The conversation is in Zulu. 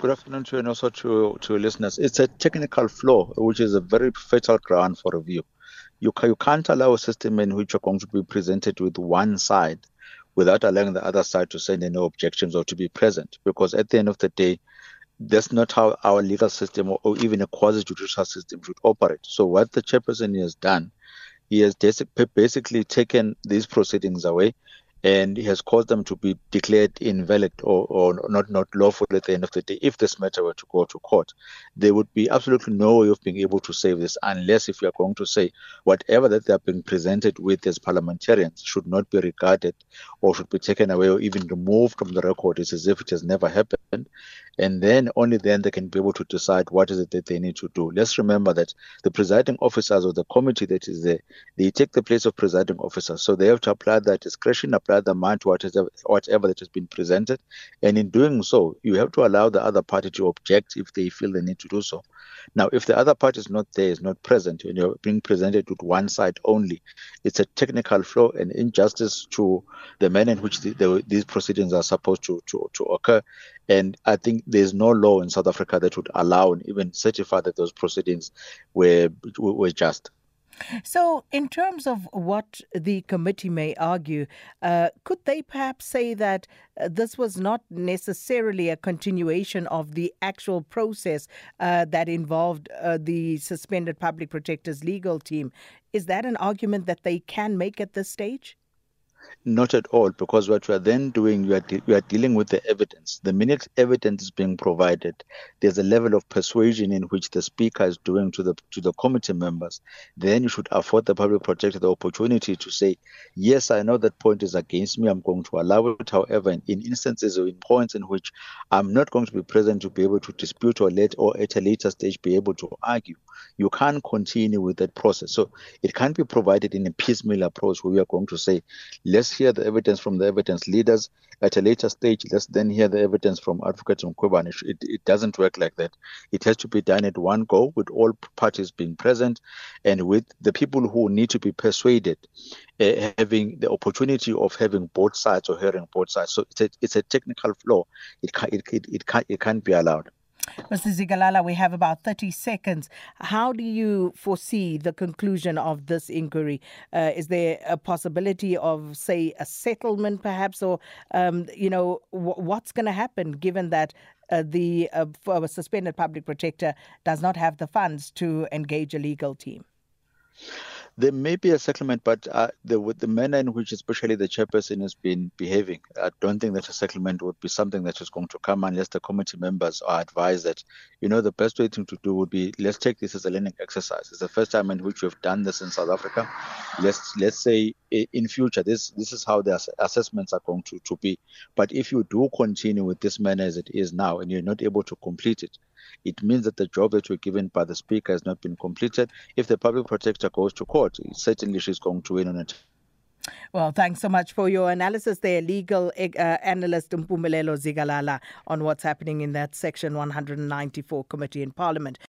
Good afternoon to you and also to, to listeners. It's a technical flaw, which is a very fatal ground for review. You, you can't allow a system in which you're going to be presented with one side without allowing the other side to send any objections or to be present. Because at the end of the day, that's not how our legal system or, or even a quasi judicial system should operate. So, what the chairperson has done, he has basically taken these proceedings away and has caused them to be declared invalid or, or not, not lawful at the end of the day. If this matter were to go to court, there would be absolutely no way of being able to save this unless if you are going to say whatever that they are being presented with as parliamentarians should not be regarded or should be taken away or even removed from the record. It's as if it has never happened. And then only then they can be able to decide what is it that they need to do. Let's remember that the presiding officers or the committee that is there, they take the place of presiding officers. So they have to apply their discretion, apply the mind to whatever, whatever that has been presented. And in doing so, you have to allow the other party to object if they feel they need to do so. Now, if the other party is not there, is not present, and you're being presented with one side only, it's a technical flaw and injustice to the manner in which the, the, these proceedings are supposed to, to, to occur. And I think there's no law in South Africa that would allow and even certify that those proceedings were were just. So, in terms of what the committee may argue, uh, could they perhaps say that uh, this was not necessarily a continuation of the actual process uh, that involved uh, the suspended public protector's legal team? Is that an argument that they can make at this stage? Not at all, because what you are then doing, you are, de- you are dealing with the evidence. The minute evidence is being provided, there's a level of persuasion in which the speaker is doing to the to the committee members. Then you should afford the public protector the opportunity to say, yes, I know that point is against me. I'm going to allow it. However, in, in instances or in points in which I'm not going to be present to be able to dispute or let or at a later stage be able to argue, you can't continue with that process. So it can't be provided in a piecemeal approach where we are going to say, let's hear the evidence from the evidence leaders at a later stage. Let's then hear the evidence from Advocate Mkhwebane. It, it doesn't work like that. It has to be done at one go with all parties being present and with the people who need to be persuaded uh, having the opportunity of having both sides or hearing both sides. So it's a, it's a technical flaw. It, can, it, it, it, can't, it can't be allowed. Mr. Zikalala, we have about 30 seconds. How do you foresee the conclusion of this inquiry? Uh, is there a possibility of, say, a settlement perhaps? Or, um, you know, w- what's going to happen given that uh, the uh, suspended public protector does not have the funds to engage a legal team? There may be a settlement, but uh, the, with the manner in which, especially the chairperson, has been behaving, I don't think that a settlement would be something that is going to come unless the committee members are advised that, you know, the best way thing to do would be let's take this as a learning exercise. It's the first time in which we've done this in South Africa. Let's let's say in future this this is how the ass- assessments are going to, to be. But if you do continue with this manner as it is now and you're not able to complete it, it means that the job that you're given by the speaker has not been completed. If the public protector goes to court, certainly she's going to win on it. Well, thanks so much for your analysis there, legal uh, analyst Mpumelelo Zikalala, on what's happening in that Section 194 committee in Parliament.